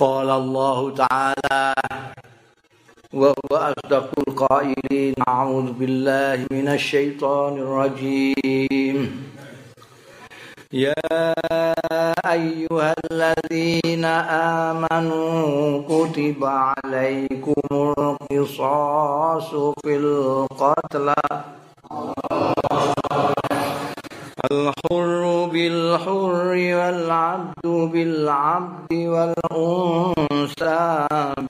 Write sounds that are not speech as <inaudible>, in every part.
قال الله تعالى وهو أصدق القائلين أعوذ بالله من الشيطان الرجيم. يا أيها الذين آمنوا كتب عليكم القصاص في القتلى. الحر بالحر والعبد بالعبد والأنثى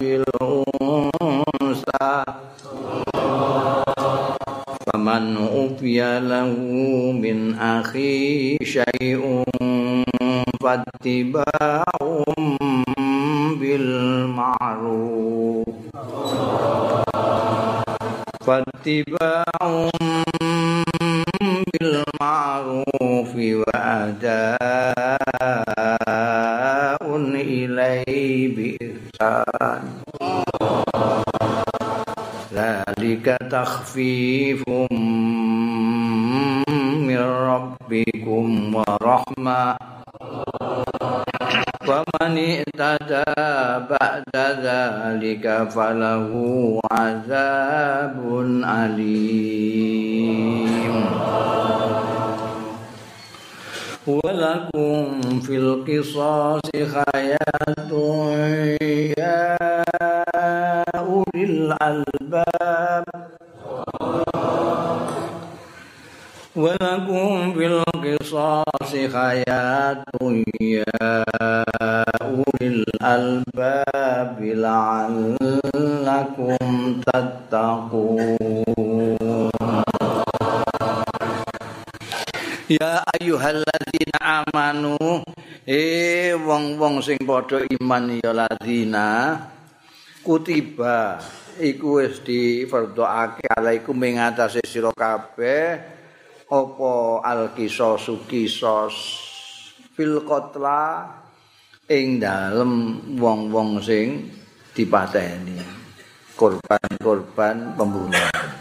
بالأنثى. فمن أوفي له من أخيه شيء فاتباع بالمعروف. فاتباع بالمعروف وأداء إليه بإحسان. ذلك تخفيف من ربكم ورحمة. فمن اهتدى بعد ذلك فله عذاب أليم. ولكم في القصاص حياة يا أولي الألباب. ولكم في القصاص حياة يا أولي الألباب لعلكم تتقون. Ya ayyuhalladzina amanu. Eh wong-wong sing padha iman ya ladina kutiba iku wis difardhokake alaikum ing atase sira kabeh apa alqisos kisos fil qatla ing dalem wong-wong sing dipateni. Korban-korban pembunuhan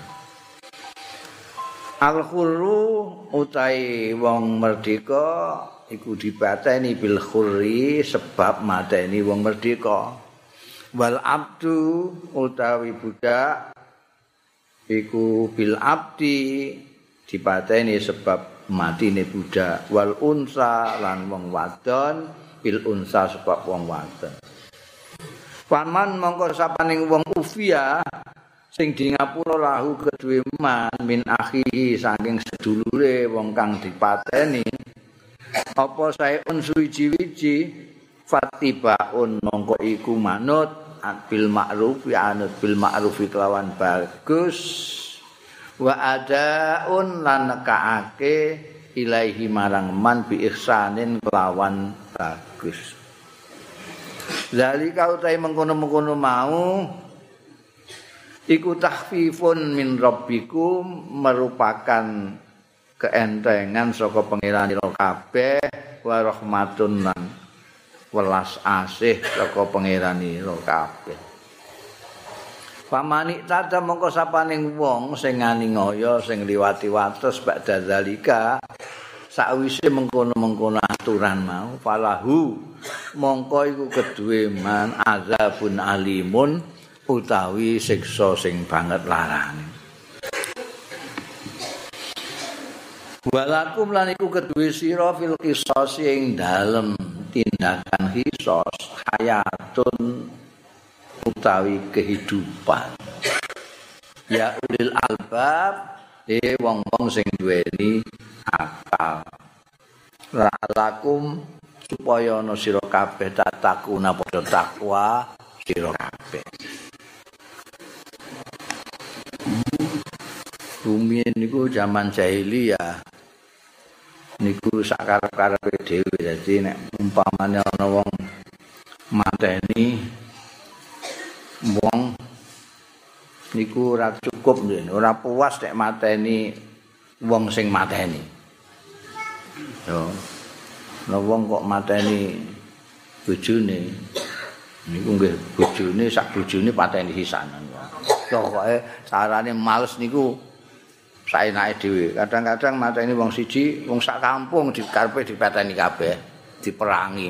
Al-khurru utai wong merdeka iku dipateni bil khurri sebab mateni wong merdeka. Wal abdu utawi budak iku bil abdi dipateni sebab matine budak. Wal unsa lan wong wadon bil unsa sebab wong wadon. Paman mongko sapaning wong ufia sing di ngapura lahu kedue min akhihi saking sedulure wong kang dipateni. Apa sae suwiji-wiji? Fatibaun mongko iku manut bil ma'ruf ya anut bil ma'ruf kelawan bagus. Wa adaun lan nekaake ilaihi marang man bi ihsanin kelawan bagus. Zalika utai mengkono-mengkono mau iku tahfifun min rabbikum merupakan keentengan saka pangeran ira kabeh wa rahmatun lan welas asih saka pangeran ira kabeh. Pamani tata mongko sapaning wong sing nganingaya sing liwati wates badha zalika sakwise mengkono-mengkono aturan mau. Falahu mongko iku kedue man azabun alimun utawi siksa sing banget larane. Walakum lan iku kedue sira fil qisas ing dalem tindakan kisos hayatun utawi kehidupan. Ya ulil albab e wong-wong sing duweni akal. Lalakum supaya ana sira kabeh tatakuna padha takwa sira kabeh. Bumi niku zaman jahiliyah niku sakarep-karepe dhewe dadi nek umpamane ana wong mateni wong niku ora cukup ora puas nek mateni wong sing mateni yo. Nek wong kok mateni bojone niku nggih bojone sak bojone pateni sisanan. Pokoke carane males niku saenake dhewe. Kadang-kadang mateni wong siji, wong sak kampung dikarepe dipateni kabeh, diperangi.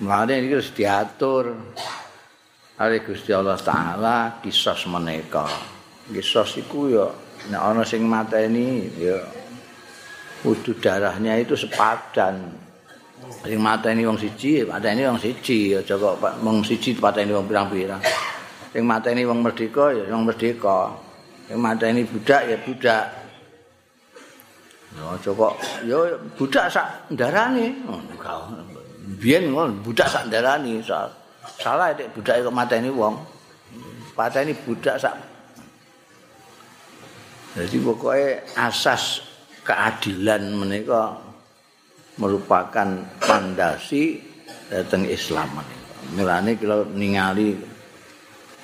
Mulane iki wis diatur oleh Gusti Allah taala kisos menika. Kisos iku ya nek ana sing mateni ya kudu darahnya itu sepadan. Sing mateni wong siji, mateni wong siji, aja kok wong siji pateni wong pirang-pirang. Sing mateni wong merdeka ya wong merdeka. Sing mateni budak ya budak. Aja kok. Ya budak sak ndarane. Oh, biyen ngono budak sak ndarani. Salah nek budak kok mateni wong. Pateni budak sak. Jadi pokoknya asas keadilan menika merupakan fondasi datang Islam Mulane kalau ningali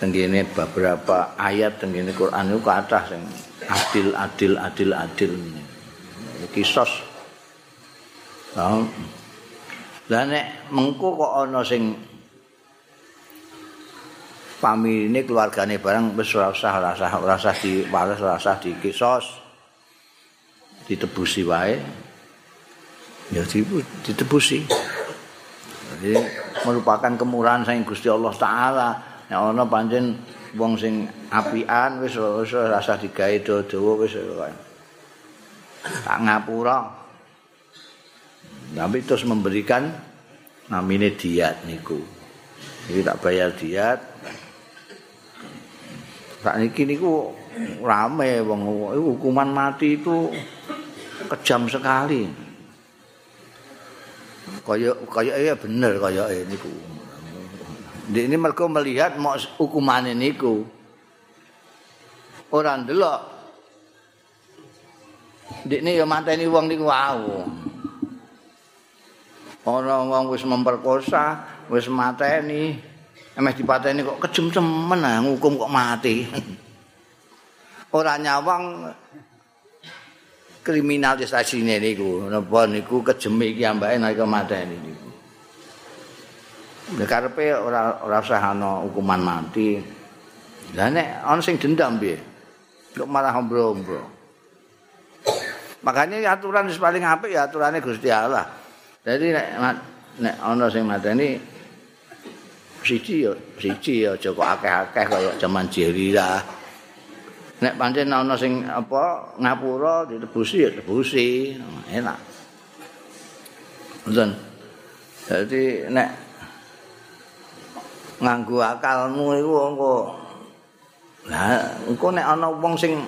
tenggene beberapa ayat tenggene Quran itu ke atas yang adil adil adil adil. Kisos. Nah, Lah nek mengko kok ana sing pamiline keluargane barang wis ora usah ora usah ora usah diwales ora usah dikisos ditebusi wae. Ya ditebusi. Jadi merupakan kemurahan saking Gusti Allah taala nek ana pancen wong sing apian wis ora usah digawe dawa wis tak ngapura Tapi terus memberikan namine diat niku. Iki tak bayar diat. Sak niki niku rame wong hukuman mati itu kejam sekali. Kaya kaya ya bener kaya niku. Ini mereka melihat mau hukuman niku. Orang delok. Dikne ya mateni wong niku wau. ana wong wis memperkosa, wis mateni, emeh dipateni kok kejem-cemen ah ngukum kok mati. <laughs> Ora nyawang kriminalisasine niku, napa niku kejeme iki ambake nalika mateni niku. Nek karepe ora ora usah ana hukuman mati. Lah nek ana sing dendam piye? Kok malah ombro-ombro. Makanya aturan wis paling apik ya aturane Gusti Allah. Jadi nek nek ana sing mateni siji ya siji ya aja kok akeh-akeh kaya jaman jerira. Nek pancen ana sing apa ngapura ditebusi ya tebusi, enak. Ngoten. Jadi nek nganggo akalmu iku engko Lah, engko nek ana wong sing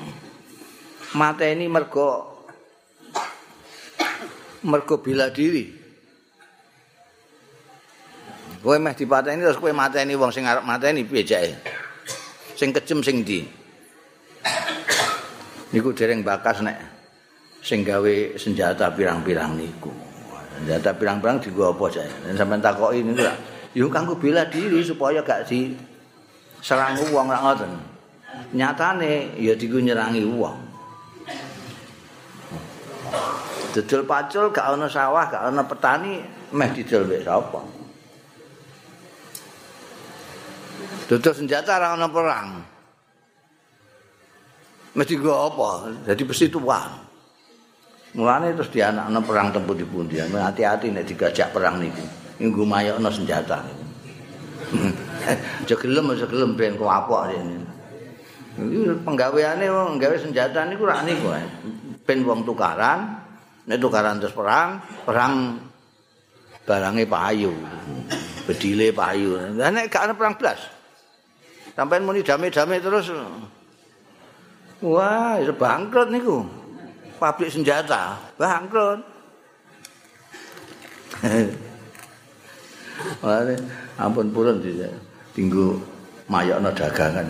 mateni mergo mergo bela diri. Kowe meh dipateni terus kowe mateni wong sing arep mateni piye jake? Sing kejem sing ndi? Niku dereng bakas nek sing gawe senjata pirang-pirang niku. Senjata pirang-pirang dienggo apa jake? Dan sampean takoki niku lak yo kanggo bela diri supaya gak di serang wong ra ngoten. Nyatane ya dienggo nyerangi wong. Dodol pacul gak ana sawah, gak ana petani, meh didol wis sapa? Dodol senjata ora ana perang. Mesti go apa? Jadi besi tuan. Mulane terus dianakno perang tempuh di pundi. Hati-hati nek digajak perang niku. Nggo mayokno senjata. Aja gelem aja gelem ben kok apok rene. Iki penggaweane wong gawe senjata niku rak niku. Ben wong tukaran, nek tukaran terus perang, perang barangnya payu. Bedile payu. Lah nek gak ana perang blas. Sampai muni damai-damai terus. Wah, itu bangkrut niku. Pabrik senjata, bangkrut. <laughs> Wah, ampun purun tidak. Tinggu mayokno dagangan.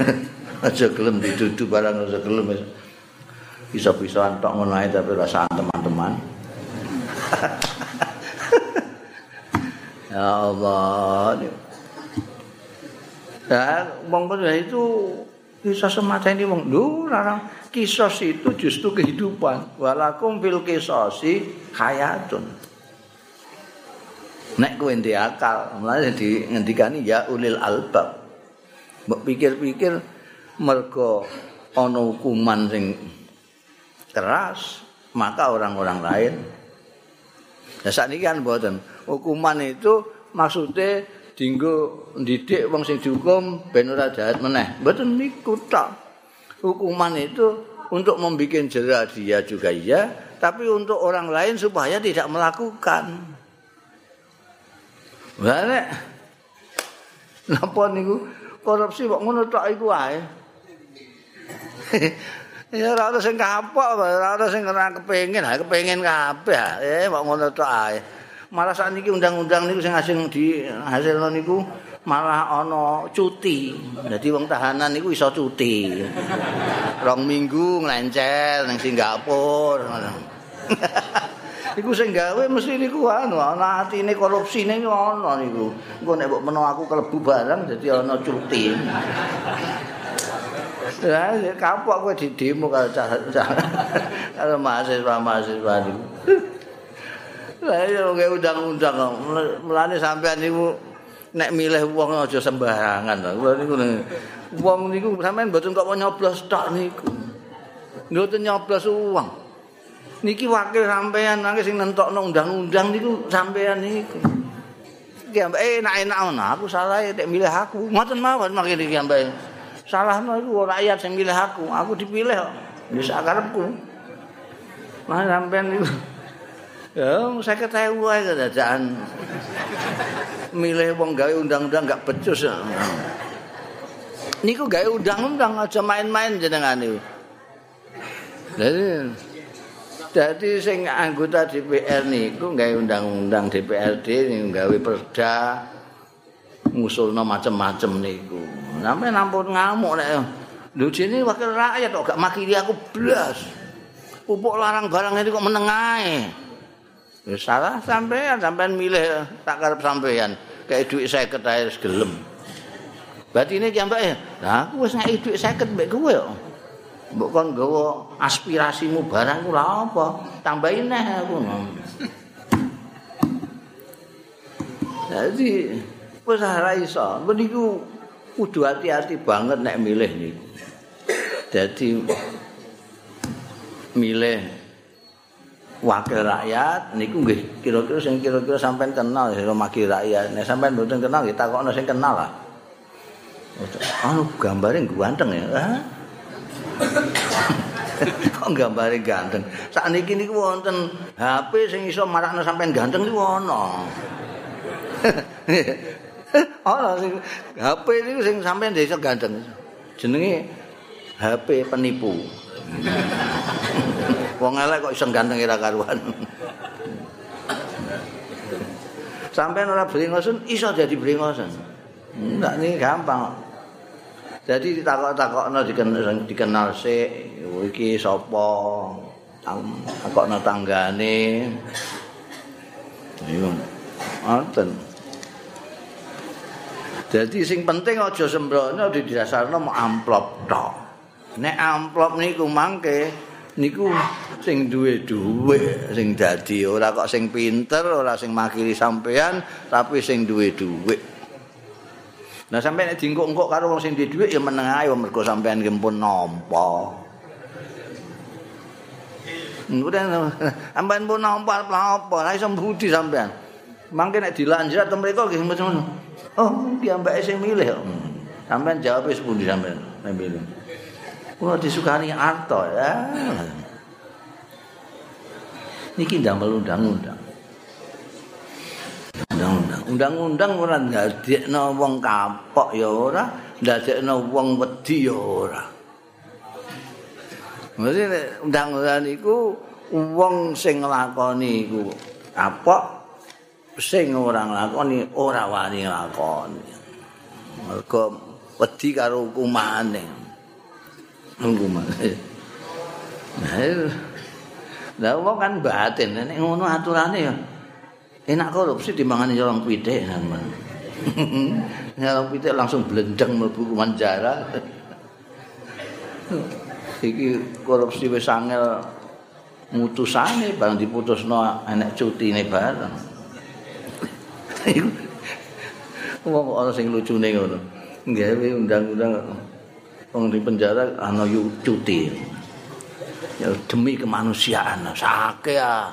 <laughs> aja gelem didudu barang aja gelem bisa-bisaan tok ngono ae tapi rasa teman-teman. <laughs> ya Allah. Ya, wong itu bisa semata ini wong larang kisos itu justru kehidupan walakum fil kisosi hayatun nek kowe ndek akal mulane di ngendikani ya ulil albab mbok pikir-pikir mergo ana hukuman sing keras maka orang-orang lain ya saat ini kan buatan hukuman itu maksude dinggo ndidik wong sing dihukum ben ora jahat meneh. Mboten niku tok. Hukuman itu untuk membuat jerah dia juga iya, tapi untuk orang lain supaya tidak melakukan. Balik. Napa niku korupsi kok ngono tok iku wae. <laughs> Ya ora sing kapok, ora ana sing ora kepengin, ha kepengin kabeh. Eh kok ngono tok ae. Malah sakniki undang-undang niku sing asing di hasilno niku malah ana cuti. Dadi wong tahanan niku iso cuti. Rong minggu nglencel ning Singapura. <laughs> Iku sing gawe mesti niku anu ana atine korupsine ana niku. Engko nek mbok menawa aku kelebu barang dadi ana cuti. Ya, kapok kowe di demo karo cah karo mahasiswa-mahasiswa niku. Lah ya undang-undang mulane sampean niku nek milih wong aja sembarangan to. Niku wong niku sampean mboten kok nyoblos tok niku. Mboten nyoblos uang. Niki wakil sampean nang sing nentokno undang-undang niku sampean niku. Iki ambek enak-enak ngono. Aku salah nek milih aku. Ngoten mawon makin iki ambek salahno iku rakyat sing milih aku, aku dipilih kok. Ya sak karepku. Lah sampean niku Ya, saya ketahui wae kedatangan. Milih wong gawe undang-undang gak becus. Niku gawe undang-undang aja main-main jenengan niku. Jadi Jadi sing anggota DPR niku gawe undang-undang DPRD gawe perda ngusulno macem-macem niku. Sampe nampun ngamuk nek jene wakil rakyat kok gak makili aku blas. Pupuk larang barang ini kok menengae. Ya salah sampean, sampean milih tak karep sampean. Kayak duit 50 ae gelem. Berarti ini ki mbak ya. Lah aku wis ngeki duit 50 mbek kowe kok. Mbok kon nggawa aspirasimu barang ku apa? Tambahin neh aku. Jadi wis ora iso. Meniku kudu hati-hati banget nek milih niku. Jadi milih wakil rakyat niku nggih kira-kira sing kira-kira sampean kenal ya wakil rakyat. Nek sampean mboten kenal ya takokno sing kenal lah. Anu gambare ganteng ya. <coughs> Kok gambare ganteng. Sakniki niku wonten HP sing iso marakno sampean ganteng niku ana. <laughs> Ana sing HP niku sing sampean iso ganteng. Jenenge HP penipu. <laughs> Wong elek kok iso ganteng ora karuan. Sampeyan ora brengosen iso dadi brengosen. Enggak ini gampang. Jadi ditakok-takokno dikenal, sik iki sapa? Takokno tanggane. Iya. Ngoten. Jadi sing penting aja sembrono di dasarno amplop tok. Nek amplop niku mangke niku sing duwe dhuwit sing dadi ora kok sing pinter ora sing makili sampean tapi sing duwe dhuwit. Nah sampai nek diengkok-engkok karo wong sing duwe dhuwit ya meneng ae mergo sampean ki pun nampa. Ngono sampean pun nampa apa ora iso budi sampean. Mangke nek dilanjut to mriko nggih ngono. Oh, dia mbak sing milih. Hmm. Sampean jawab wis pundi sampean nek milih. Kulo disukani arto ya. Niki ndamel undang-undang. Undang-undang. Undang-undang ora ndadekno wong kapok ya ora, ndadekno wong wedi ya ora. Mesti undang-undang iku wong sing nglakoni iku kapok sing ora nglakoni ora wani nglakoni. Mergo wedi karo hukumane. Hukumane. Nah, wong kan batin, nek ngono aturane ya enak korupsi dimangani nyolong pitik sampean. <laughs> nyolong pitik langsung blendeng mlebu penjara. <laughs> Iki korupsi wis angel mutusane barang diputusno enek cutine bareng. <laughs> Wong ana sing lucune ngono. Gawe undang-undang wong di penjara ana cuti. Ya demi kemanusiaan. Sake ya.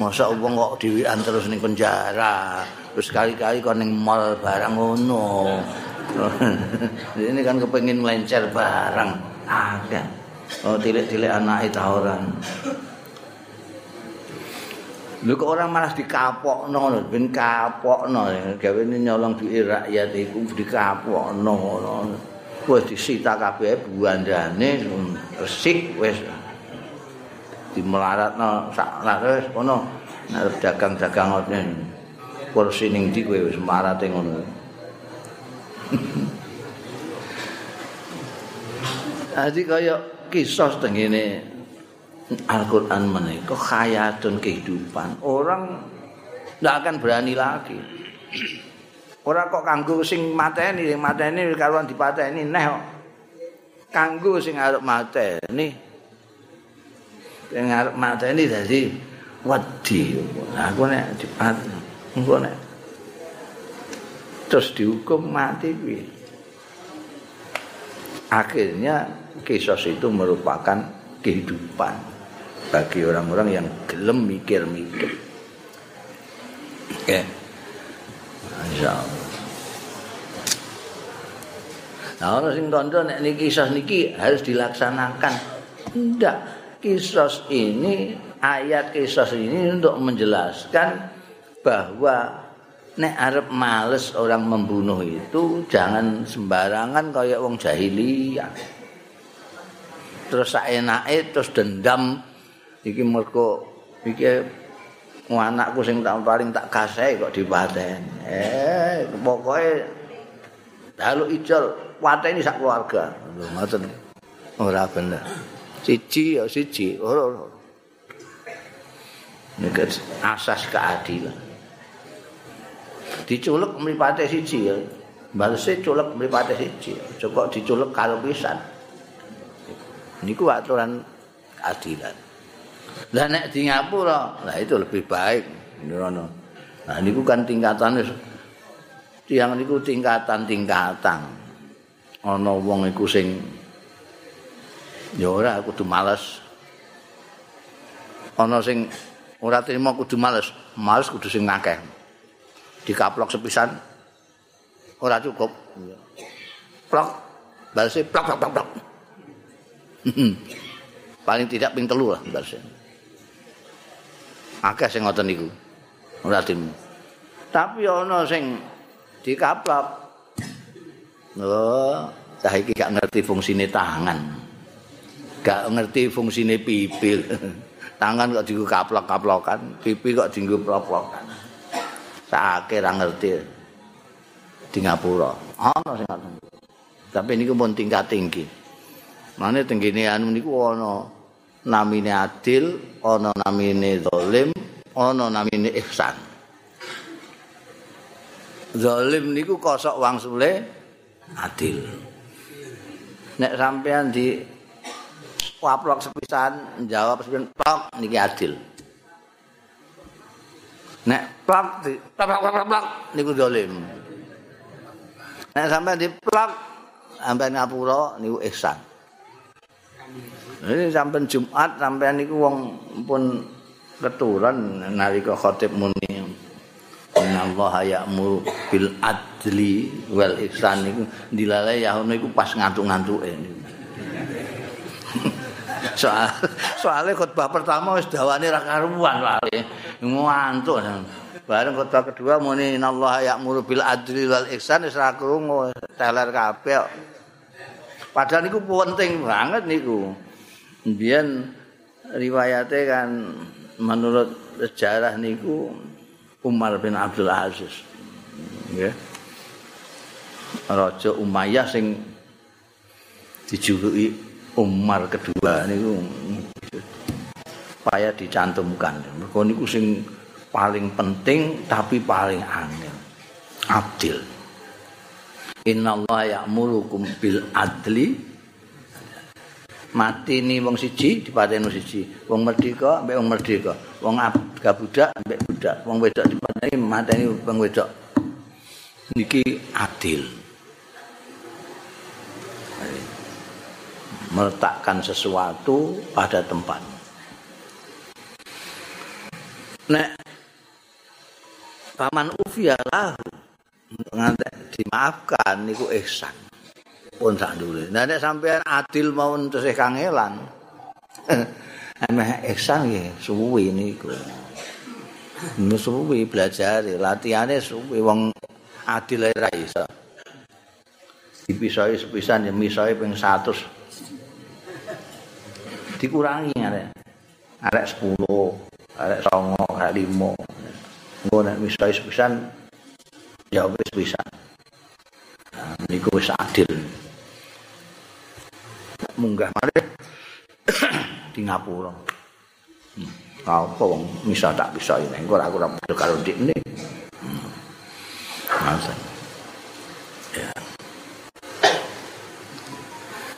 Masa wong kok dhewean terus ning penjara. terus kali-kali kon ning mall barang ngono. <laughs> Ini kan kepengin melencer barang. Agak oh tilik-tilik anak itu orang Lho kok orang malah dikapokno lho, ben kapokno. Gawe nyolong duit rakyat iku dikapokno ngono. Wis disita kabeh buandane resik wis dimelaratno sak laris ngono. Nek dagang-dagang ngoten. Kursi ning ndi kowe wis marate ngono. <laughs> Adi kaya kisah tengene Al-Quran menikah khayatun kehidupan orang tidak akan berani lagi orang kok kanggo sing mateni sing mateni karuan dipateni neh kanggo sing arep mateni sing arep mateni dadi wedi aku nek dipateni engko nek terus dihukum mati piye akhirnya kisos itu merupakan kehidupan bagi orang-orang yang gelem mikir-mikir. Insyaallah. Nah, orang sing tondo nek niki kisah niki harus dilaksanakan. Tidak. Kisah ini ayat kisah ini untuk menjelaskan bahwa nek arep males orang membunuh itu jangan sembarangan kayak wong jahiliyah. Terus saenake terus dendam iki mergo iki anakku sing tak paling tak kasih kok dipaten. Eh, pokoke dalu ijol pateni sak keluarga. Lho ngoten. Ora bener. Siji ya siji, ora ora. Nek asas keadilan. Diculuk mripate siji ya. Balese culuk mripate siji. Coba diculuk karo pisan. Niku aturan keadilan. Lah nek di Ngapura, lah itu lebih baik ngono. Nah niku kan tingkatan tiang niku tingkatan-tingkatan. Ana wong iku sing ya ora kudu males. Ana sing ora trimo kudu males, males kudu sing akeh. Dikaplok sepisan ora cukup. Plok, balese plok plok plok. <laughs> Paling tidak ping telu lah balese. akeh sing ngoten niku ora tim tapi ana sing dikaplok oh iki gak ngerti fungsine tangan gak ngerti fungsine pipi <laughs> tangan kok dienggo kaplok-kaplokan pipi kok dienggo plok-plokan. Sakake ra ngerti di ngapura. Ana sing ngoten tapi niku pun tingkat tinggi. Mane tenggene anu niku ana namine adil, ana namine zalim, ana namine ihsan. Zalim niku kosok wangsule adil. Nek sampean di waplok sepisan jawab sepisan tok niki adil. Nek plak di plak plak plak niku zalim. Nek sampean di plak sampean ngapura niku ihsan. Ini sampai Jumat sampai niku wong pun keturunan nalika khotib muni Innallaha ya'muru bil adli wal ihsan niku dilale ya niku pas ngantuk-ngantuke Soal soalnya khotbah pertama wis dawane ra karuan lali. Ngantuk. Bareng khotbah kedua muni innallaha ya'muru bil adli wal ihsan. Wis ra krungu teler kabeh padahal niku penting banget niku. Biyen riwayate kan menurut sejarah niku Umar bin Abdul Aziz. Nggih. Raja Umayyah sing dijuluki Umar kedua niku supaya dicantumkan. Mergo niku sing paling penting tapi paling angel. Adil. Innallaha ya'murukum bil adli mati ni wong siji dipateni siji wong merdeka mbek wong merdeka wong abga budak mbek budak wong wedok dipateni mateni wong wedok niki adil meletakkan sesuatu pada tempat. Nek paman ufialahu ngantek dimaafkan niku ihsan. Pun sak ndure. Nah nek sampean adil mau tesih kangelan <laughs> emeh ihsan nggih suwi niku. Suwi belajar latihane suwi wong adil ra iso. Dipisahi sepisan ya misahi ping 100 dikurangi arek arek 10 arek 9 arek 5 engko nek misahi sepisan ya wis bisa. Nah, niku wis adil. Munggah mari di Ngapura. Hmm. Apa wong misa tak bisa ini, engko aku ora padha karo ndikne. Hmm. Masa. Ya.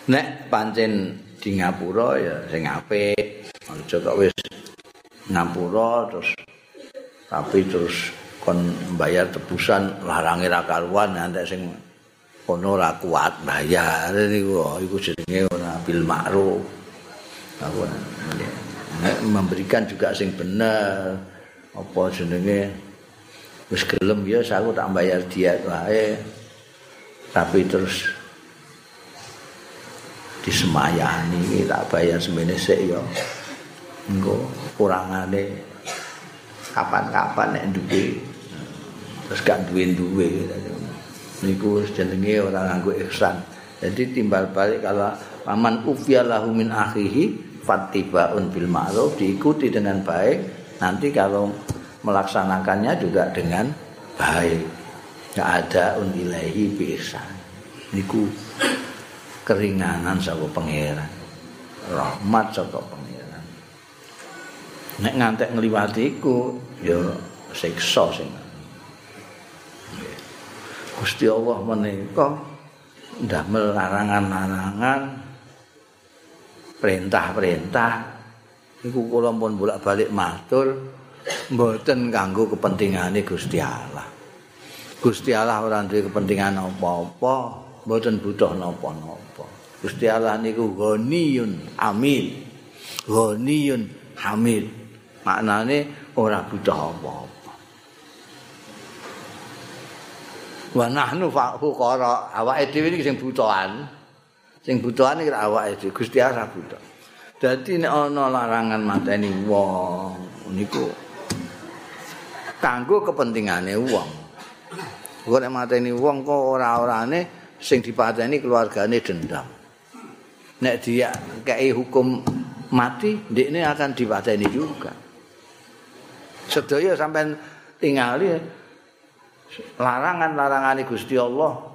Nek pancen di Ngapura ya sing apik. Aja kok wis Ngapura terus tapi terus kon bayar tebusan larange ra karuan nanti sing kono ora kuat bayar niku iku jenenge ora bil ma'ruf. Memberikan juga sing bener. Apa jenenge? Wis gelem ya aku tak bayar dia wae. Tapi terus disemayani tak bayar semene sik ya. Engko kurangane kapan-kapan nek duwe. Terus gak duwe-duwe. Niku jenenge ora nganggo ihsan. Jadi timbal balik kalau paman ufyalahu min akhihi fattibaun bil ma'ruf diikuti dengan baik nanti kalau melaksanakannya juga dengan baik. Gak ada un ilahi bi ihsan. Niku keringanan saka pangeran. Rahmat saka pangeran. Nek ngantek ngliwati iku ya siksa sing. Gusti Allah menika ndamel larangan-larangan perintah-perintah. Iku kula pun bolak-balik matur mboten kanggo kepentingane Gusti Allah. Gusti Allah ora duwe kepentingan apa-apa, mboten butuh napa-napa. Gusti Allah niku ghaniyun amin. Ghaniyun hamid. Maknane ora butuh apa-apa. wa nahnu fuqara awake dhewe iki sing butuhan sing butuhan iki awake dhewe Gusti Allah butuh dadi nek ana larangan mateni wong niku kanggo kepentingane wong kok nek mateni wong kok ora-orane sing dipateni keluargane dendam nek dia kei hukum mati ndekne akan dipateni juga sedaya sampean tingali larangan-larangan Gusti Allah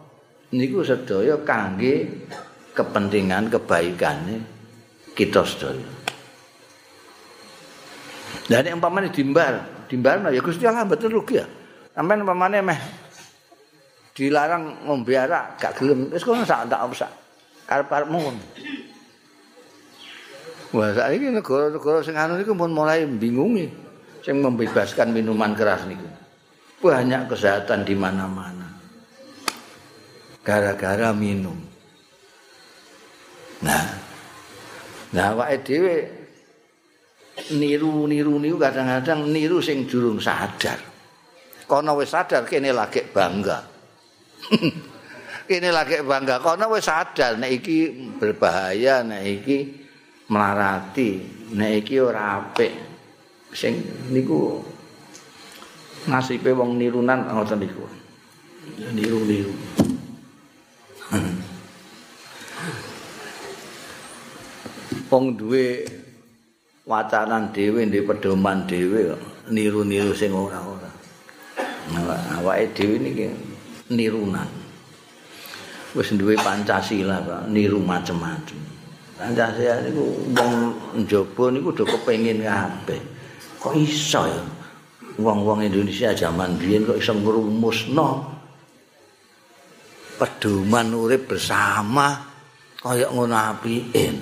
niku sedaya kangge kepentingan kebaikane kita sedaya. Dan yang umpamane dimbar, dimbar ya Gusti Allah betul rugi ya. Sampeyan umpamane meh dilarang ngombe arak gak gelem wis kono sak tak usah. Karep-karepmu ngono. Wah, saiki negara-negara sing anu niku pun mulai bingungi sing membebaskan minuman keras niku. banyak kesehatan di mana-mana. Gara-gara minum. Nah, nah wae dhewe niru-niru niku kadang-kadang niru sing durung sadar. Kono wis sadar kene lagi bangga. Kene lagi bangga, kono wis sadar nek iki berbahaya, nek iki melarati, nek iki ora apik. Sing niku nasibe wong nirunan ngoten niku. Niru-niru. Wong duwe wacanan dhewe, ndek pedoman dhewe niru-niru sing ora-ora. Awake dhewe niki nirunan. Wis duwe Pancasila, Pak, niru macem-macem. Pancasila niku wong njaba niku do kepengin kabeh. Kok iso ya? wong-wong Indonesia zaman biyen kok iso ngrumusno pedoman urip bersama kaya ngono apike.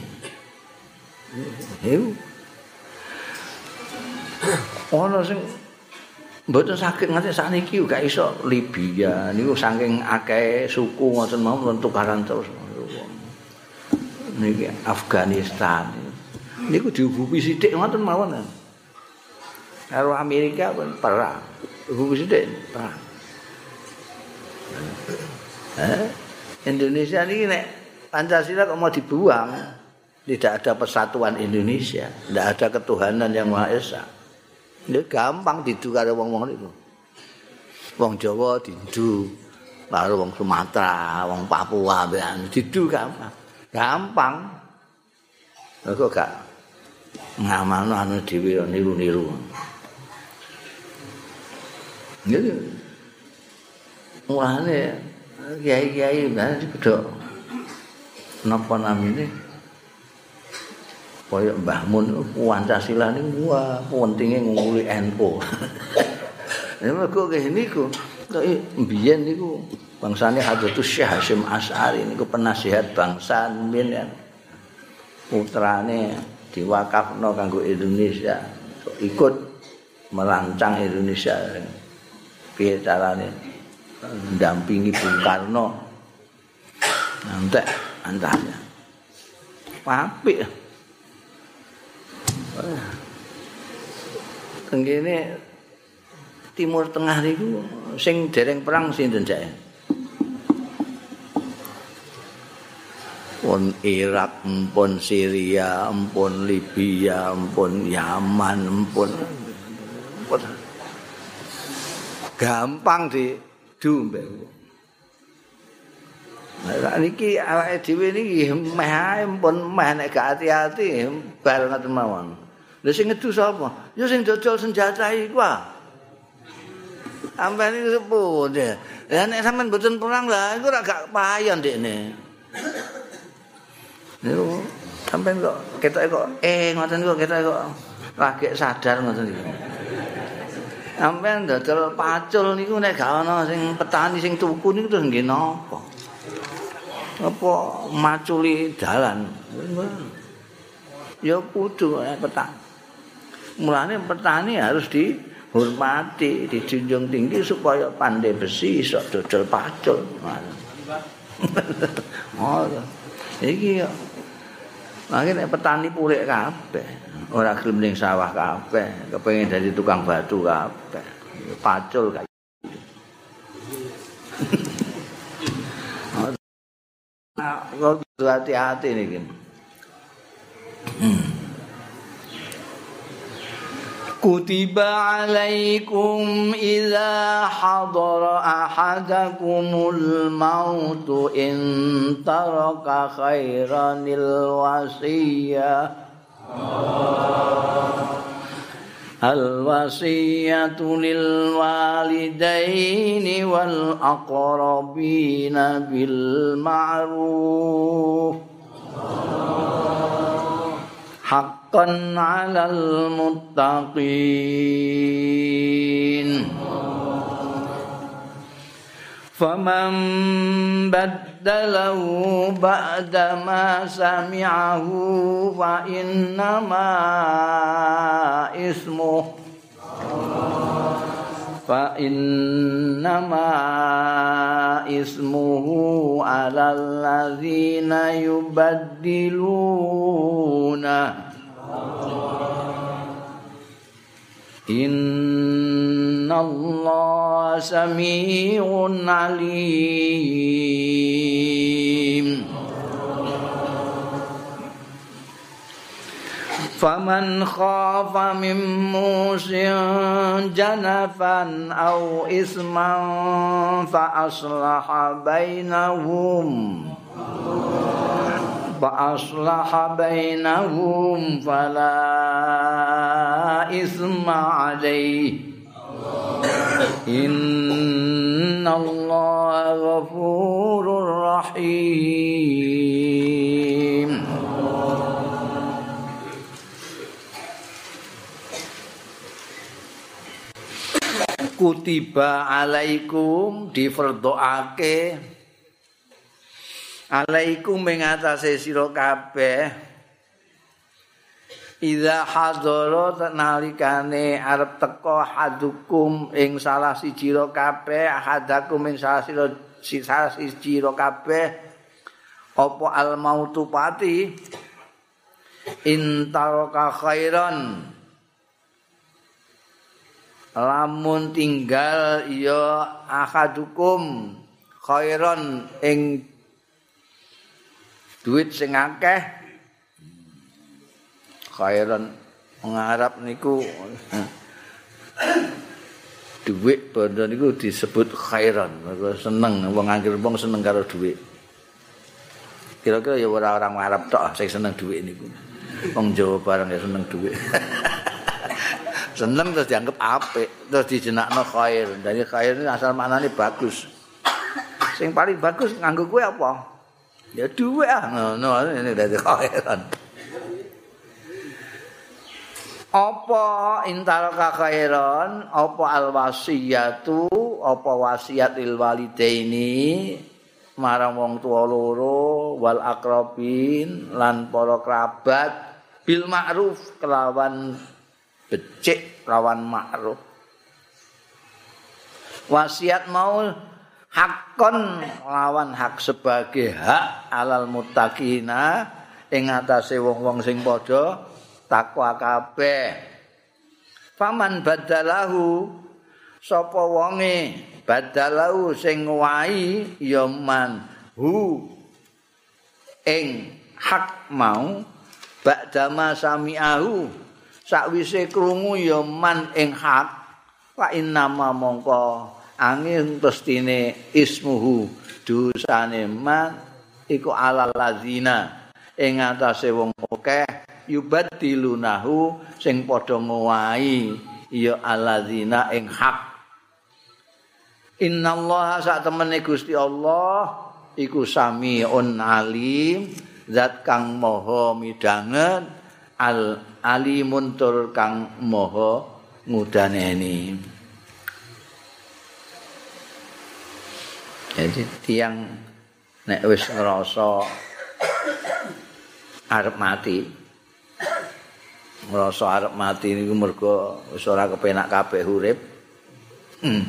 Ono sing mboten sakit nganti sakniki gak iso Libya niku saking akeh suku ngoten mau tukaran terus. Niki Afghanistan. Niku diubupi sithik ngoten mawon. karo Amerika pun perang. Ibu Presiden perang. Indonesia ini nek Pancasila kok mau dibuang, tidak ada persatuan Indonesia, tidak ada ketuhanan yang Maha Esa. Ini gampang didu karo wong-wong itu. Wong Jawa didu, karo wong Sumatera, wong Papua, didu gampang. Gampang. Kok gak ngamalno anu dhewe niru-niru. Gitu. Mulane kiai-kiai ben bedok napa namine kaya Mbah Mun Pancasila niku wah pentinge nguli NU. <laughs> Ya kok kene niku kok mbiyen niku bangsane Hadratus Syekh Hasyim Asy'ari niku penasihat bangsa mbiyen ya. Putrane diwakafno kanggo Indonesia. Ikut merancang Indonesia. Piye carane? Mendampingi Bung Karno. Nanti antara apik tenggene timur tengah niku sing dereng perang sinten jae pun Irak, pun Syria, pun Libya, pun Yaman, pun gampang di dumbe. Nah, niki awake dhewe niki meh ae pun meh nek gak ati-ati bar ngoten mawon. Lha sing ngedu sapa? Ya sing dodol senjata iku. Amben iki sepuh deh. Ya nek sampean mboten perang lah iku ora gak payon dekne. Niku sampean kok ketok kok eh ngoten kok ketok kok lagi sadar ngoten iki. Sampeyan dodol pacul niku nek gak ana sing petani sing tuku niku terus nggih napa? Apa maculi dalan? Ya kudu petani. Mulane petani harus dihormati, dijunjung tinggi supaya pandai besi iso dodol pacul. <laughs> Oh, iki ya. Lagi nek petani pulik kabeh. ora gelem ning sawah kabeh, kepengin dadi tukang batu kabeh. Pacul kae. <laughs> Nah, kok hati-hati niki. <clears throat> كتب عليكم إذا حضر أحدكم الموت إن ترك خيرا الوصية الوصية للوالدين والأقربين بالمعروف على المتقين. فمن بدله بعدما سمعه فإنما اسمه فإنما اسمه على الذين يبدلونه. إن الله سميع عليم. فمن خاف من موس جنفا أو إثما فأصلح بينهم. فأصلح بينهم فلا إثم عليه إن الله غفور رحيم kutiba alaikum difardhoake alaikum ing atase sira kabeh. Iza hadara nalikane arep teka hadukum ing salah siji ro kabeh hadakum ing salah siji salah siji ro kabeh apa al mautu pati? Intaraka khairan. Lamun tinggal ya ahadukum khairon ing duit sing akeh. Khairon ngarap niku. Duit bondo niku disebut khairon seneng. Wong anggere wong seneng karo duit. Kira-kira ya ora orang Arab tok sing seneng duit niku. Wong Jawa bareng ya seneng duit. <laughs> Seneng terus dianggap apik terus dijenakno khair. Dari khair ini asal maknane bagus. Sing paling bagus nganggo kuwi apa ya duit ah ngono ini dari <laughs> khairan apa intaraka khairan apa alwasiyatu? Apa wasiat il walidaini? Marang wong tuwa loro wal akrabin lan para kerabat bil ma'ruf kelawan becik lawan ma'ruf. Wasiat mau hakon lawan hak sebagai hak alal muttaqina. Ing atase wong-wong sing padha takwa kabeh. Faman badalahu sapa wonge badalahu sing wahi ya man hu. Ing hak mau ba'dama sami'ahu sakwise krungu ya man ing hak wa innama mongko angin pestine ismuhu dosane man iku alal lazina. Ing atase wong akeh yubadilunahu sing padha ngowahi ya alazina ing hak. Innallaha sak temene Gusti Allah iku samiun alim zat kang maha midanget al alimun tur kang maha ngudaneni jadi tiang nek wis ngrasa arep mati ngrasa arep mati niku mergo wis ora kepenak kabeh urip hmm.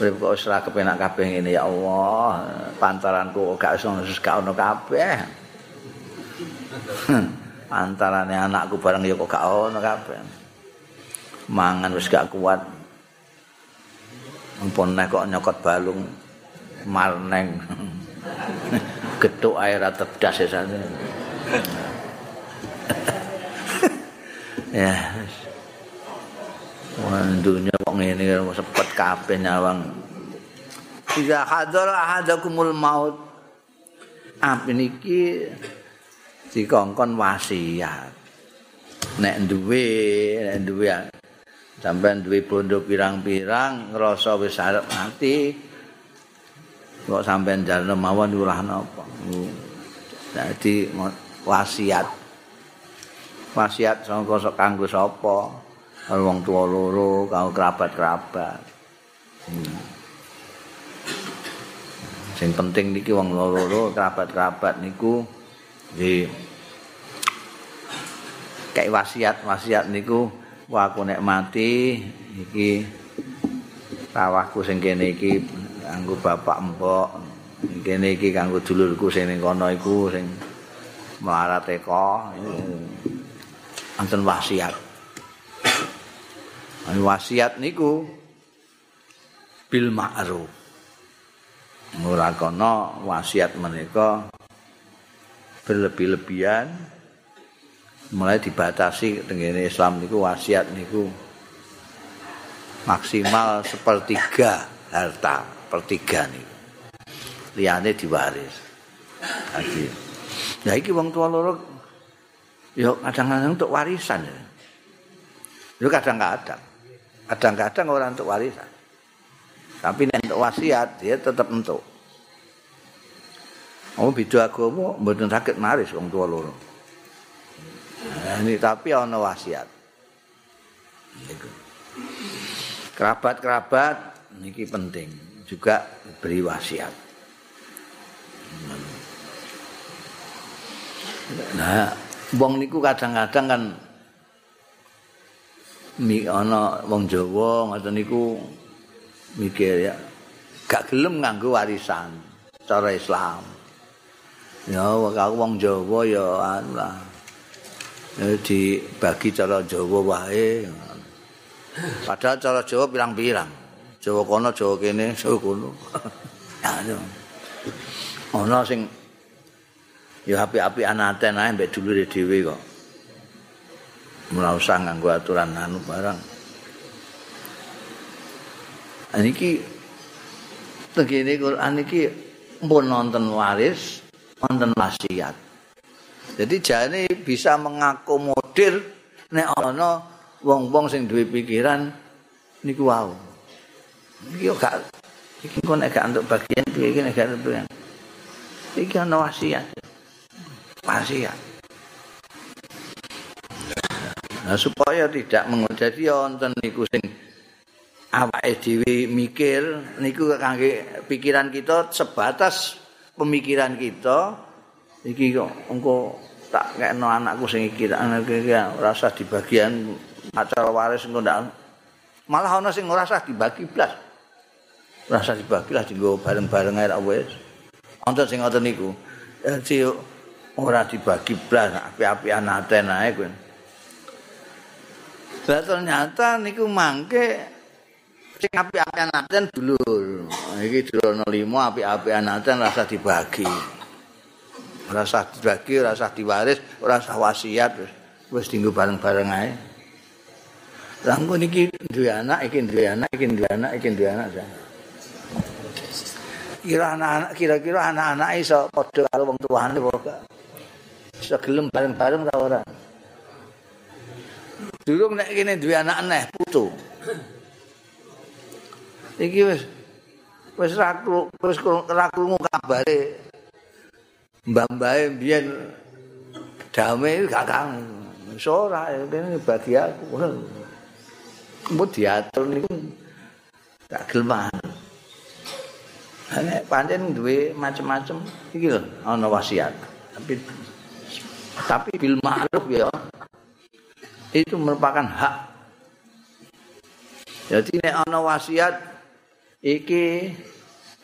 urip kok wis ora kepenak kabeh ngene ya Allah pantaranku gak iso gak ono kabeh hmm. antarane anakku bareng ya kok gak ono kabeh. Mangan wis gak kuat. Ampun nek kok nyokot balung marneng. Getuk air tedas ya. Wan dunya kok ngene sepet kabeh nyawang. Iza hadara ahadakumul maut. Apa niki dikongkon wasiat. Nek duwe, nek duwe sampean duwe bondo pirang-pirang ngrasa wis arep mati kok sampean jalno mawon ulah napa. Dadi wasiat. Wasiat sangka kanggo sapa? Karo wong tuwa loro, karo kerabat-kerabat. Hmm. Sing penting niki wong loro, kerabat-kerabat niku Jadi kayak wasiat-wasiat niku wah aku nek mati iki rawahku sing kene iki kanggo bapak mbok kene iki kanggo dulurku sing ning kono iku sing melarat teko anten wasiat. Ani wasiat niku bil ma'ruf. Ora kono wasiat menika berlebih-lebihan. Mulai dibatasi dengan Islam niku wasiat niku maksimal sepertiga harta pertiga nih liane diwaris. Lagi ya iki wong tua loro yo kadang-kadang untuk warisan ya. Kadang-kadang. Kadang-kadang orang untuk warisan. Tapi untuk wasiat dia tetap untuk Oh beda agama mboten sakit maris wong tua loro. Nah, ini tapi ana wasiat. Kerabat-kerabat niki penting juga beri wasiat. Nah, wong niku kadang-kadang kan mi ana wong Jawa ngoten niku mikir ya gak gelem nganggo warisan cara Islam. Ya kalau wong Jawa ya anu lah. Ya dibagi cara Jawa wae. Padahal cara Jawa pirang-pirang. Jawa kono, Jawa kene, Jawa kono. Ya, ana sing ya api-api anaten ae mbek dulure dhewe kok. Ora usah nganggo aturan anu barang. Niki tegene Quran iki pun nonton waris wonten wasiat. Jadi jane bisa mengakomodir nek ana wong-wong sing duwe pikiran niku wau iki gak iki kok nek gak untuk bagian piye iki nek gak untuk iki ana wasiat. Wasiat. Nah supaya tidak menjadi wonten niku sing awake dhewe mikir niku kangge pikiran kita sebatas pemikiran kita iki kok engko tak kekno anakku sing iki anake iki ora usah di bagian acara waris engko ndak malah ana sing ora usah dibagi blas ora usah dibagi lah dienggo bareng-bareng ae wis wonten sing ngoten niku jadi ora dibagi blas api-apian aten ae kuwi Lah ternyata niku mangke sing api-apian aten dulur. Iki dirono limo api-apian aten rasa dibagi. Rasa dibagi, rasa diwaris, rasa wasiat wis dinggo bareng-bareng ae. Lah niki duwe anak, iki duwe anak, iki duwe anak, iki duwe anak. Kira anak-anak kira-kira anak-anak iso padha karo wong tuane apa Iso gelem bareng-bareng ta ora? Durung nek kene duwe anak neh putu. Iki wis wis ra wis ra krungu kabare. Mbah-mbahe biyen damai gak kang. Wis ora kene bagi aku. Mbok diatur niku gak gelem. Nek pancen duwe macem-macem iki lho ana wasiat. Tapi tapi bil ma'ruf ya itu merupakan hak. Jadi nek ana wasiat iki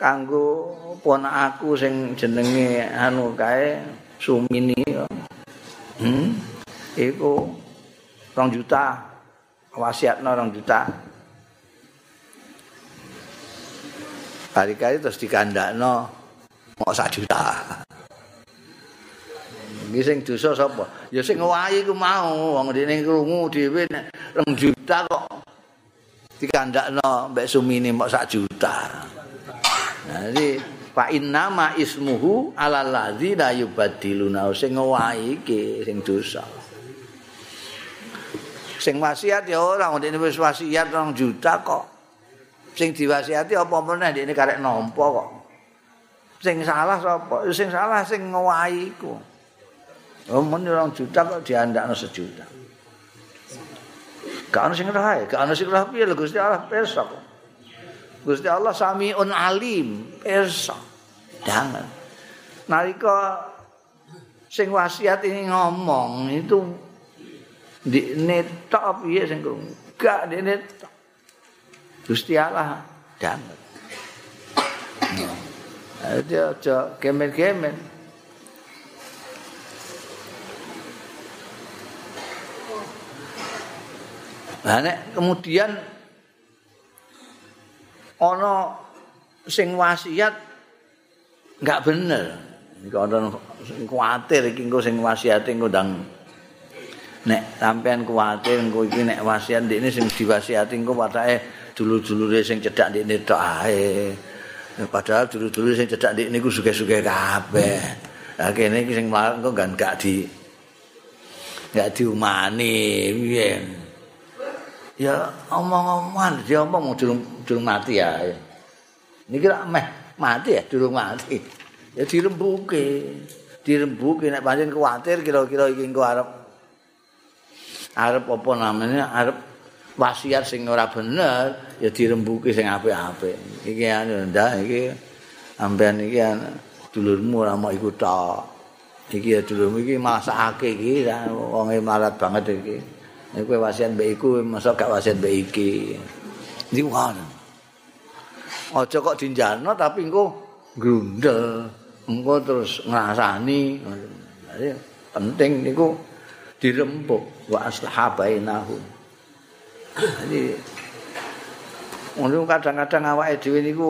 kanggo ponakku sing jenenge anu kae Sumini Hmm. Iku 2 juta. Wasiatno 2 juta. Kali-kali terus dikandakno mau 1 juta. Iki sing dosa sapa? Ya sing ngowahi ku mau, wong dene krungu dhewe nek 2 juta kok dikandakno mbek sumine mok 1 juta. Jadi fa inna ma ismuhu ala ladzi la yubaddiluna sing ngowahi iki sing dosa. Sing wasiat ya ora dene wis wasiat 2 juta kok. Sing diwasiati apa meneh dene karek nampa kok. Sing salah sapa? Sing salah sing ngowahi iku. Oh, men orang juta kok diandakno sejuta. Gak ana sing roh gak ana sing piye lho Gusti Allah pirsa. Gusti Allah Samiun Alim, pirsa. Jangan. Nalika sing wasiat ini ngomong itu di netok piye sing. Gak di netok. Gusti Allah jangan. Jadi aja kemen-kemen. Nah, nek kemudian ana sing wasiat enggak bener. Iki ana sing kuwatir iki engko sing wasiate ngundang nek sampean kuwatir engko iki nek wasiat ndekne sing diwasiati engko watake dulur-dulure sing cedhak ndekne tok ae. Padahal dulur-dulur sing cedhak ndekne niku suge-suge kabeh. Lah kene iki sing engko gak di gak diumani piye. ya omong-omongan dia omong durung durung mati ya niki rak meh mati ya durung mati ya dirembuke dirembuke nek pancen kuwatir kira-kira iki engko arep arep apa namanya arep wasiat sing ora bener ya dirembuke sing apik-apik iki anu ndak iki ampean iki dulurmu ora mau iku tok iki ya dulurmu iki malah sakake iki wonge marat banget iki kowe wasiat mbek iku masa gak wasiat mbek iki. Iki ngono. Aja kok dinjalno tapi engko grundel. Engko terus ngrasani. Jadi penting niku dirempuk wa aslaha bainahum. Jadi ngono kadang-kadang awake dhewe niku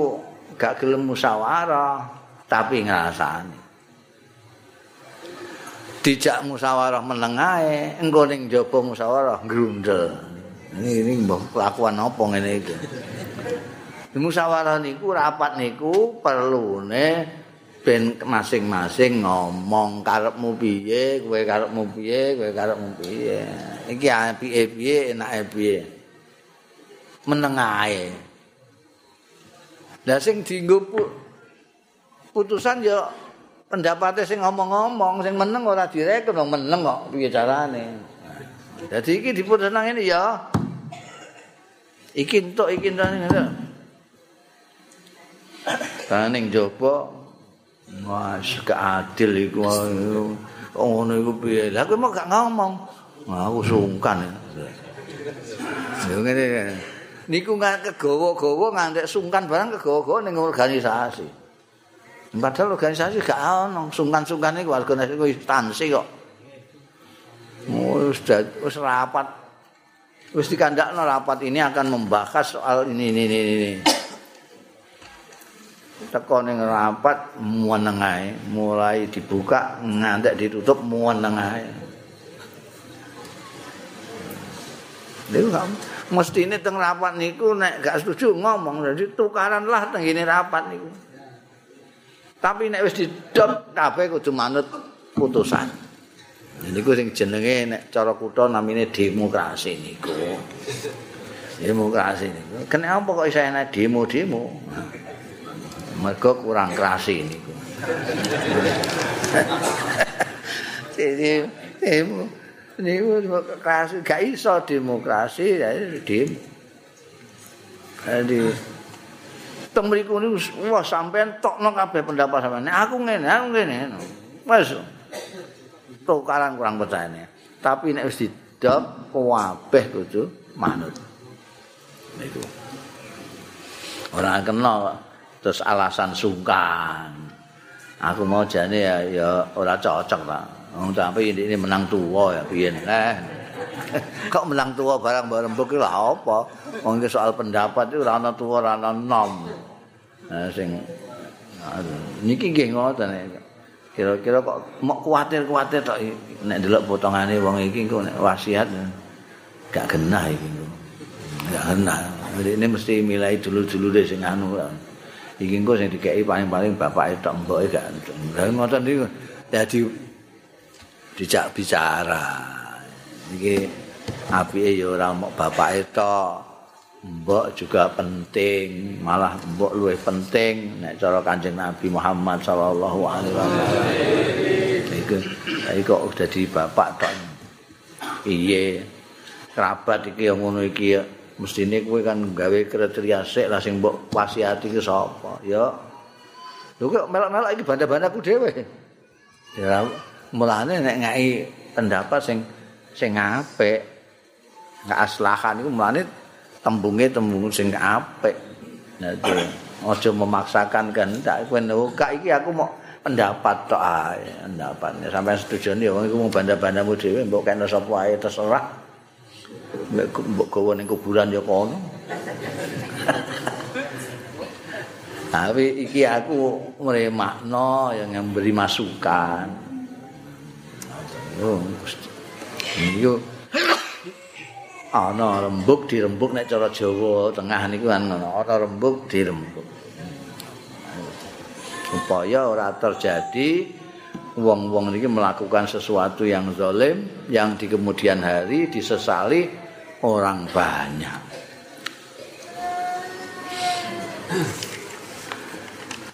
gak gelem musyawarah, tapi ngrasani. Dijak musyawarah menengae engko ning jaba musyawarah grundel ini ini kelakuan apa ngene iki? Musyawarah niku rapat niku perlune ben masing-masing ngomong karepmu piye kowe karepmu piye kowe karepmu piye. Iki apike piye enake piye menengae lah sing dienggo putusan ya pendapatnya sing ngomong-ngomong sing meneng ora direken meneng kok piye carane dadi iki diputus nang ini ya iki entuk iki entuk Taning jaba Mas keadil iku ngono iku piye? Lah kowe mau gak ngomong. Aku sungkan. Ya ngene. Niku gak kegawa-gawa ngantek sungkan barang kegawa-gawa ning organisasi. Padahal organisasi gak ono sungkan-sungkan iku organisasi iku instansi kok. Wis wis rapat. Wis dikandakno rapat ini akan membahas soal ini ini ini. ini. teko ning rapat menengae mulai dibuka ngantek ditutup menengae Lha kok mesti ini teng rapat niku nek gak setuju ngomong jadi tukaran teng ini rapat niku. Tapi nek wis didot kabeh kudu manut putusan. Niku sing jenenge nek cara kutha namine demokrasi niku. Demokrasi niku. Kenapa kok iso enak demo-demo? mergo kurang kerasi niku. <laughs> Jadi demo niku kerasi gak iso demokrasi ya demo. Jadi teng mriku niku wah sampean tokno kabeh pendapat sampean. Aku ngene, aku ngene. Wes. Tukaran kurang percaya. Tapi nek wis didop kabeh kudu manut. Niku. Ora kenal terus alasan sungkan. Aku mau jane ya ya ora cocok ta. Wong tapi ini menang tua ya piye eh. <laughs> Kok menang tua barang bareng mbok lha apa? Wong soal pendapat itu ora ana tua ana nom. Nah sing niki nggih ngoten Kira-kira kok mau kuatir-kuatir tok nek delok potongane wong iki kok nek wasiat gak genah iki. Gak genah. Ini mesti milih dulu-dulu deh sing anu. iki engko sing dikeki paling-paling bapake tok mboke gak lha ngoten iki dadi dijak bicara iki apike ya ora mok bapake tok. Mbok juga penting malah mbok luwih penting nek cara Kanjeng Nabi Muhammad sallallahu alaihi wasallam. Iku iki kok dadi bapak tok. Iye kerabat iki yang ngono iki mestine kowe kan gawe kriteria sik lah sing mbok wasiati ki sapa ya. Lho kok melok-melok iki banda-bandaku dhewe. Ya mulane nek ngai pendapat sing sing apik enggak aslahan iku mulane tembunge tembung sing apik. Nah aja memaksakan kehendak kowe nek iki aku mau pendapat tok ae pendapat sampai setuju ya wong iku mau banda-bandamu dhewe mbok kena sapa ae terserah. Nek mbok gawa ning kuburan ya kono. <laughs> Tapi iki aku makna yang memberi masukan. Oh, yo. Ana rembug dirembug nek cara Jawa tengah niku kan ngono. Ana rembug dirembug. Supaya ora terjadi wong-wong ini melakukan sesuatu yang zalim yang di kemudian hari disesali orang banyak.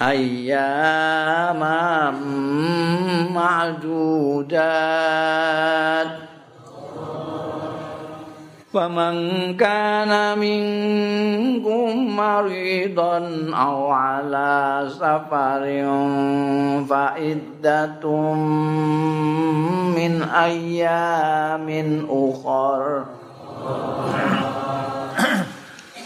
ayyaman ma'dudat فمن كان منكم مريضا أو على سفر فعدة من أيام أخر.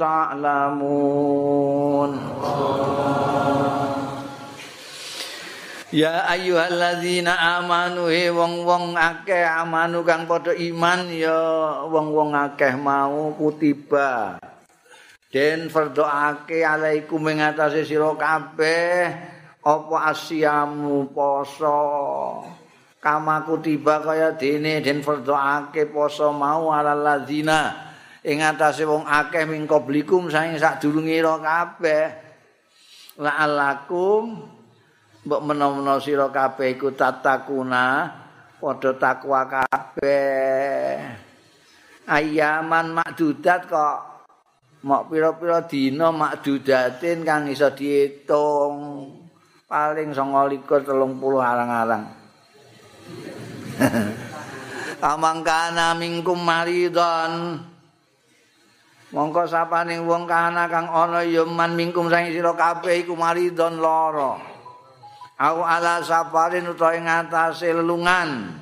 تعلمون Ya ayyuhalladzina amanu he wong-wong akeh amanu kang padha iman ya wong-wong akeh mau kutiba den fardhoake alaikum ing atase sira kabeh apa asyamu poso kama kutiba kaya dene den fardhoake poso mau alalladzina ing atase wong akeh ming qablikum saing sadurunge kabeh. La'alakum mbok menawa sira kabeh iku tatakuna padha takwa kabeh. Ayaman makdudat kok. Mok pira-pira dina makdudatin kang iso diitung. Paling 29 30 arang-arang. <laughs> Amangkana mingkum maridon mongko sapane wong kana kang ana ya man mingkum sang sira kabeh iku maridon lara. Au ala safarin utawa ing atase lelungan.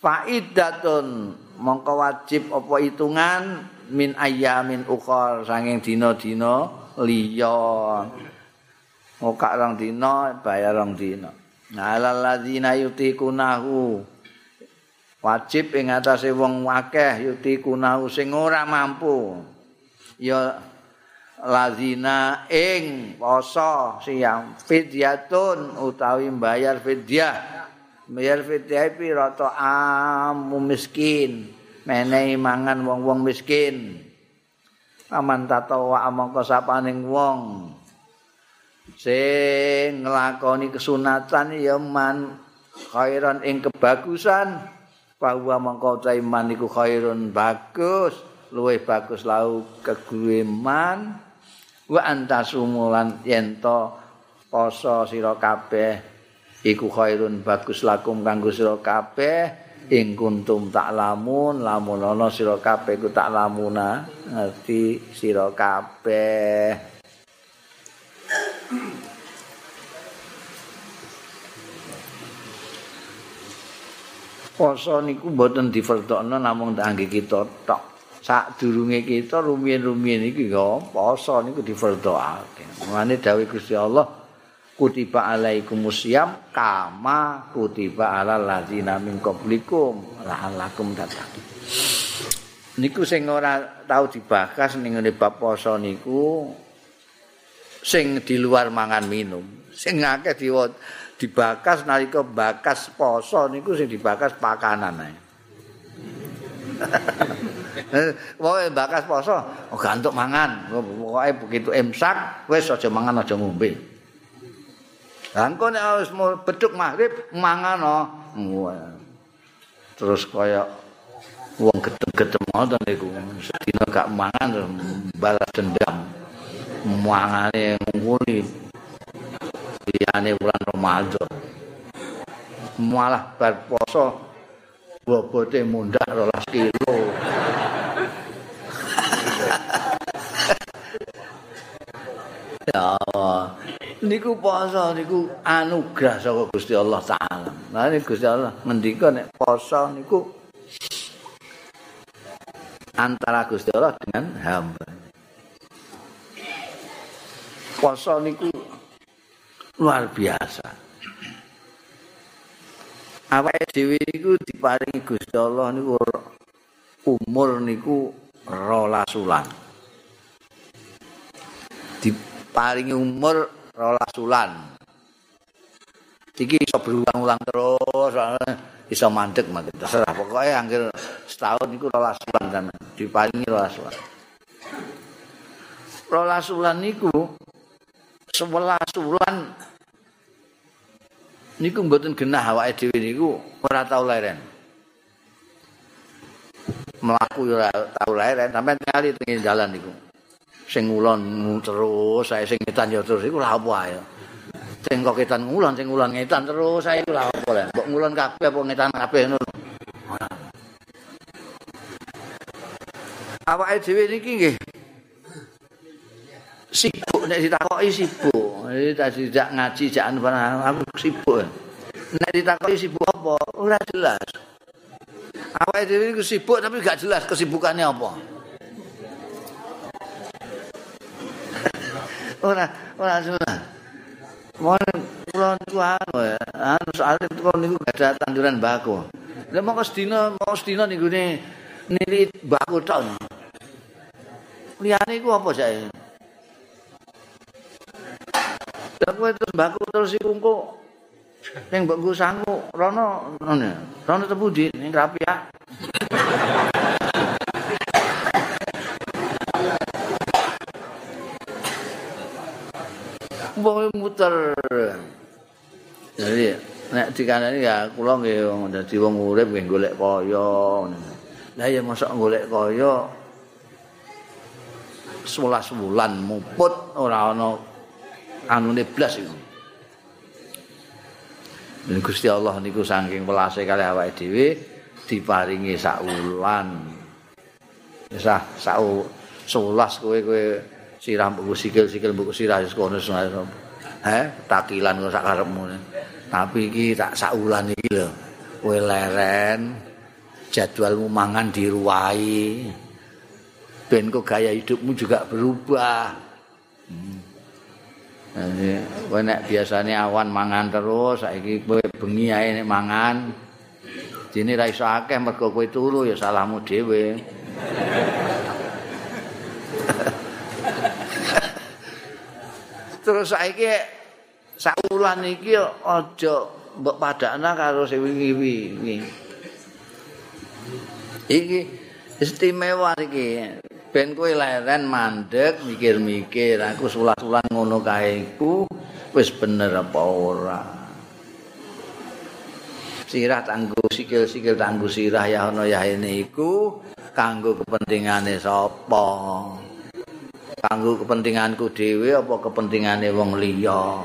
Faidatun mongko wajib apa hitungan? Min ayamin ukhor sanging dina-dina liya. Ngokak rong dina bayar rong dina. Alal ladzina yutikunahu wajib ing atase wong akeh yutikunahu sing ora mampu. Ya lazina ing poso siang fidyatun utawi bayar fidyah. Bayar fidyah pira to amu miskin. Menehi mangan wong-wong miskin. Aman tatawa mongko sapaning wong. Sing nglakoni kesunatan ya man khairan ing kebagusan bahwa mongko iman iku khairun bagus luwih bagus lau kegueman wa antasumulan yen to poso sira kabeh iku khairun bagus lakum kanggo sira kabeh. Ing kuntum tak lamun lamun sira kabeh ku tak lamuna. Ngerti sira kabeh poso niku mboten difertokno namung kangge kita tok sak durunge kita rumiyin-rumiyin iki ya poso niku difardhoake. Mane dawuh Gusti Allah kutiba alaikumusiyam kama kutiba alal ladzina min qablikum la'allakum tattaqun. Niku sing ora tau dibahas ning ngene bab poso niku sing di luar mangan minum. Sing akeh dibakas nalika bakas poso niku sing dibakas pakanan ae. <laughs> Pokoke bakas poso, oh, untuk mangan. Pokoke begitu imsak wis aja mangan aja ngombe. Lah engko nek wis beduk maghrib mangan oh. Terus kaya wong gedem-gedem ngoten niku. Sedina gak mangan balas dendam. Mangane nguli. Liyane bulan Ramadan. Malah bar poso bobote mundak rolas kilo. ya. Niku poso niku anugerah saka Gusti Allah taala. Lah nek Gusti Allah ngendika nek poso niku antara Gusti Allah dengan hamba. Poso niku luar biasa. awake dhewe iku diparingi Gusti Allah niku umur niku rolasulan diparingi umur rolasulan iki iso berulang-ulang terus iso mandek mandek. Terserah pokoknya angger setahun iku rolas bulan kan diparingi rolas bulan rolas bulan niku sebelas bulan niku mboten genah awake dhewe niku ora tau leren. Mlaku ora tau leren sampean kali teng jalan niku. Sing ngulon terus saya sing ngetan ya terus iku lha apa ae sing kok ngetan ngulon sing ngulon ngetan terus saya iku lha apa lha mbok ngulon kabeh apa ngetan kabeh ngono awake dhewe niki nggih sibuk nek ditakoki sibuk iki tadi jak ngaji jak anu aku sibuk nek ditakoki sibuk apa ora jelas awake dhewe iku sibuk tapi gak jelas kesibukannya apa <laughs> ora ora jelas Mon kula niku anu soal kula niku gak ada tanduran bako. Lah mau sedina, mau sedina niku ne nili bako tok. Liyane iku apa sae? Lah kowe terus baku terus iku engko ning mbok nggo sangu rono ngene. Rono tebu di ning Rapia. Mbok muter. Jadi nek dikandani ya kula nggih dadi wong urip nggih golek kaya Lah ya mosok golek kaya 11 wulan muput ora ana anune blas iku. Dan Gusti Allah niku saking welase kali awake dhewe diparingi sak wulan. Wis ah sak 11 kowe kowe sirah buku sikil-sikil buku sirah wis kono Heh, takilan kok sak karepmu. Tapi iki tak sak iki lho. Kowe leren jadwalmu mangan diruwahi. Ben kok gaya hidupmu juga berubah. Hmm. Jadi, kowe nek biasane awan mangan terus, saiki kowe bengi ae nek mangan. Dene ra iso akeh mergo kowe turu ya salahmu dhewe. terus saiki sak wulan iki aja mbok padakna karo sing wingi-wingi. Iki istimewa iki. Ben kowe leren mandek mikir-mikir. Aku sulah-sulah ngono kae iku wis bener apa ora? Sirah tanggo sikil-sikil tanggo sirah ya ana ya ini iku kanggo kepentingane sapa? Kanggo kepentinganku dhewe apa kepentingane wong liya?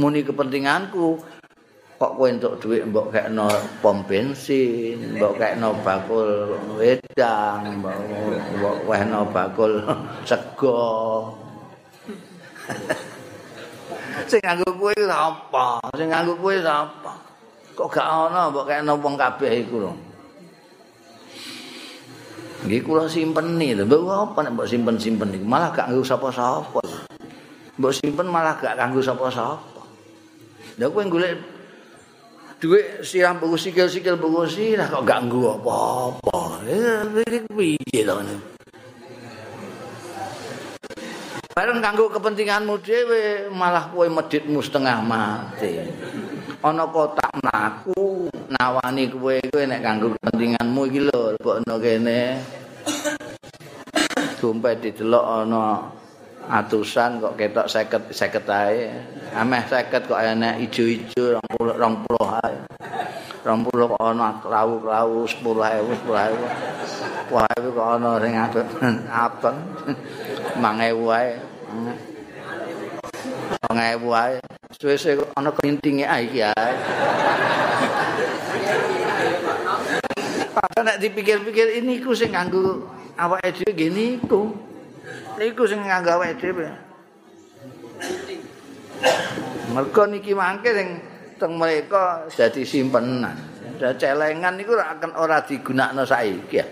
Muni kepentinganku kok kowe entuk dhuwit mbok kekno pom bensin, mbok kekno bakul wedang, mbok wehno bakul <laughs> sego. <laughs> Sing nganggo kowe apa? Sing nganggo kowe apa? Kok gak ana mbok kekno wong kabeh iku lho. Nggih kula simpeni lho, mbok apa nek mbok simpen-simpen iku malah gak nganggo sapa-sapa. Mbok simpen malah gak kanggo sapa-sapa. Lah kowe golek duit siram buku sikil-sikil buku sirah kok ganggu apa-apa. Ini piye to ngene. Bareng ganggu kepentinganmu dhewe malah kowe meditmu setengah mati. Ana kotak mlaku nawani kowe kowe nek ganggu kepentinganmu iki lho lebokno kene. Dompet didelok ana atusan kok ketok seket seket ae. Ameh seket kok enek ijo-ijo rong puluh rong puluh ae. Rong puluh kok rawu-rawu sepuluh ewu sepuluh ewu. Wah itu kok ana sing abet abet mang ewu ae. Mang ewu ae. Suwe-suwe kok ana kelintinge ae iki ae. Padahal nek dipikir-pikir ini ku sing nganggo awake dhewe ngene iku. Niku sing nganggo awake dhewe. Mergo niki mangke sing teng mereka dadi simpenan. Dan celengan niku akan ora digunakno saiki ya.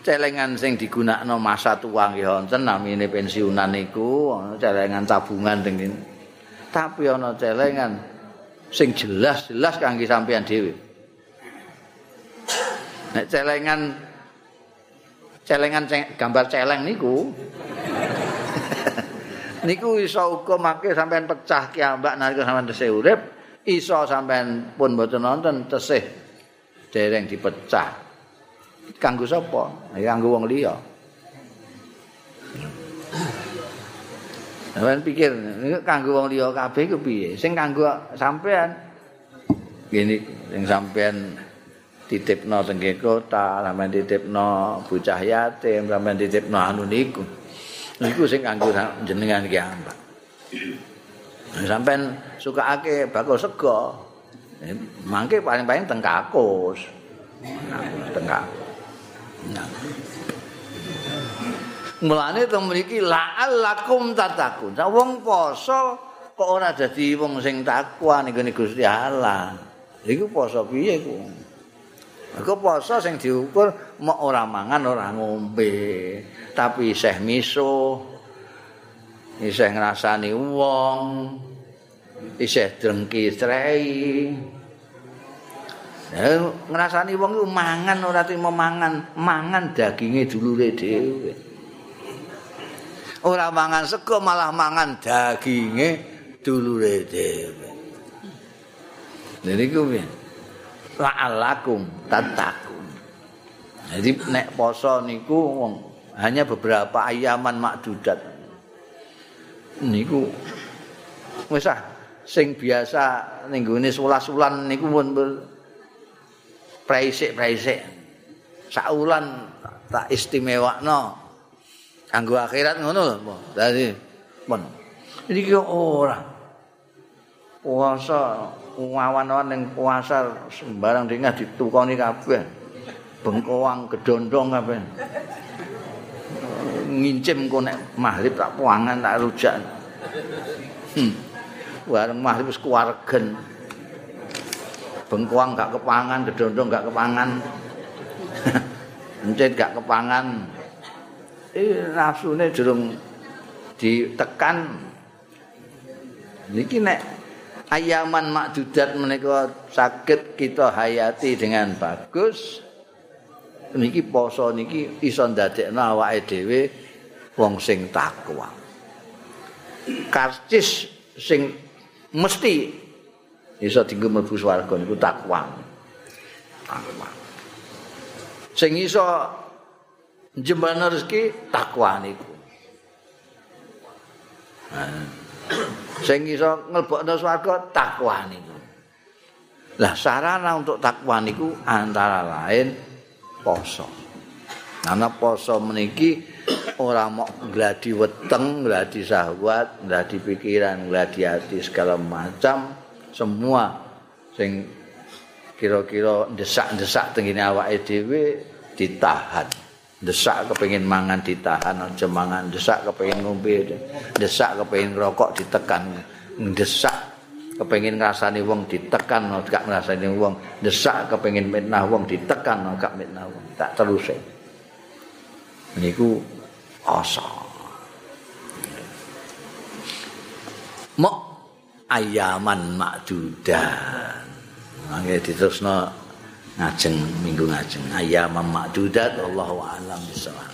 Celengan sing digunakno masa tua nggih wonten namine pensiunan niku celengan tabungan teng Tapi ana celengan sing jelas-jelas kangge sampean dhewe. Nek celengan celengan gambar celeng niku. <laughs> Niku iso uga mangke sampean pecah kiambak nalika sampean tesih urip iso sampean pun mboten nonton tesih dereng dipecah. Kanggo sapa? Ya kanggo wong liya. Sampeyan pikir niku kanggo wong liya kabeh ku piye? Sing kanggo sampean ngene sing sampean titipno teng kota, sampean titipno bocah yatim, sampean titipno anu niku. Niku sing kanggo jenengan ki ambak. Sampean sukake bakul sego. Mangke paling-paling teng kakus. Teng. Mulane to mriki la'allakum tatakun. Wong poso kok ora dadi wong sing takwa ning Gusti Allah. Iku poso piye ku? Iku poso sing diukur mok ora mangan ora ngombe, tapi isih miso. Isih ngrasani wong. Isih drengki trei. Ya, ngrasani wong iku mangan ora trimo mangan, mangan daginge dulure dhewe. ora mangan sego malah mangan daginge dulure dhewe. Jadi ku piye? La'alakum tatakun. Jadi nek poso niku wong hanya beberapa ayaman makdudat. Niku wis ah sing biasa ning gone sulas-sulan niku pun praisik-praisik. Saulan tak istimewakno kanggo akhirat ngono lho. Dadi pun. Iki ora. Puasa wawan-wawan ning puasa sembarang dingah ditukoni kabeh. Bengkoang gedondong kabeh. Ngincim kok nek maghrib tak puangan tak rujak. Hmm. Warung maghrib wis kuwaregen. Bengkoang gak kepangan, gedondong gak kepangan. <laughs> Encet gak kepangan. eh nafsune durung ditekan niki nek ayaman makdudat menika saged kita hayati dengan bagus. Niki poso niki iso ndadekno awake dhewe wong sing takwa. Karcis sing mesti iso dienggo mlebu swarga niku takwa. Takwa. Sing iso jembana rezeki takwa niku. Sing iso nglebokno swarga takwa niku. Lah sarana untuk takwa niku antara lain poso. Karena poso meniki ora mau gladi weteng, gladi syahwat, gladi pikiran, gladi hati segala macam semua sing kira-kira desak-desak tengene awake dhewe ditahan. Desak kepengin mangan ditahan aja mangan. Desak kepengin ngombe desak kepengin rokok ditekan. Desak kepengin ngrasani wong ditekan. Gak ngrasani wong. Desak kepengin mitnah wong ditekan. Gak mitnah wong. Tak terus niku asa. Mok ayaman makdudan. Mangke diterusno ngajeng minggu ngajeng. Ayam makdudat Allahu a'lam bishawab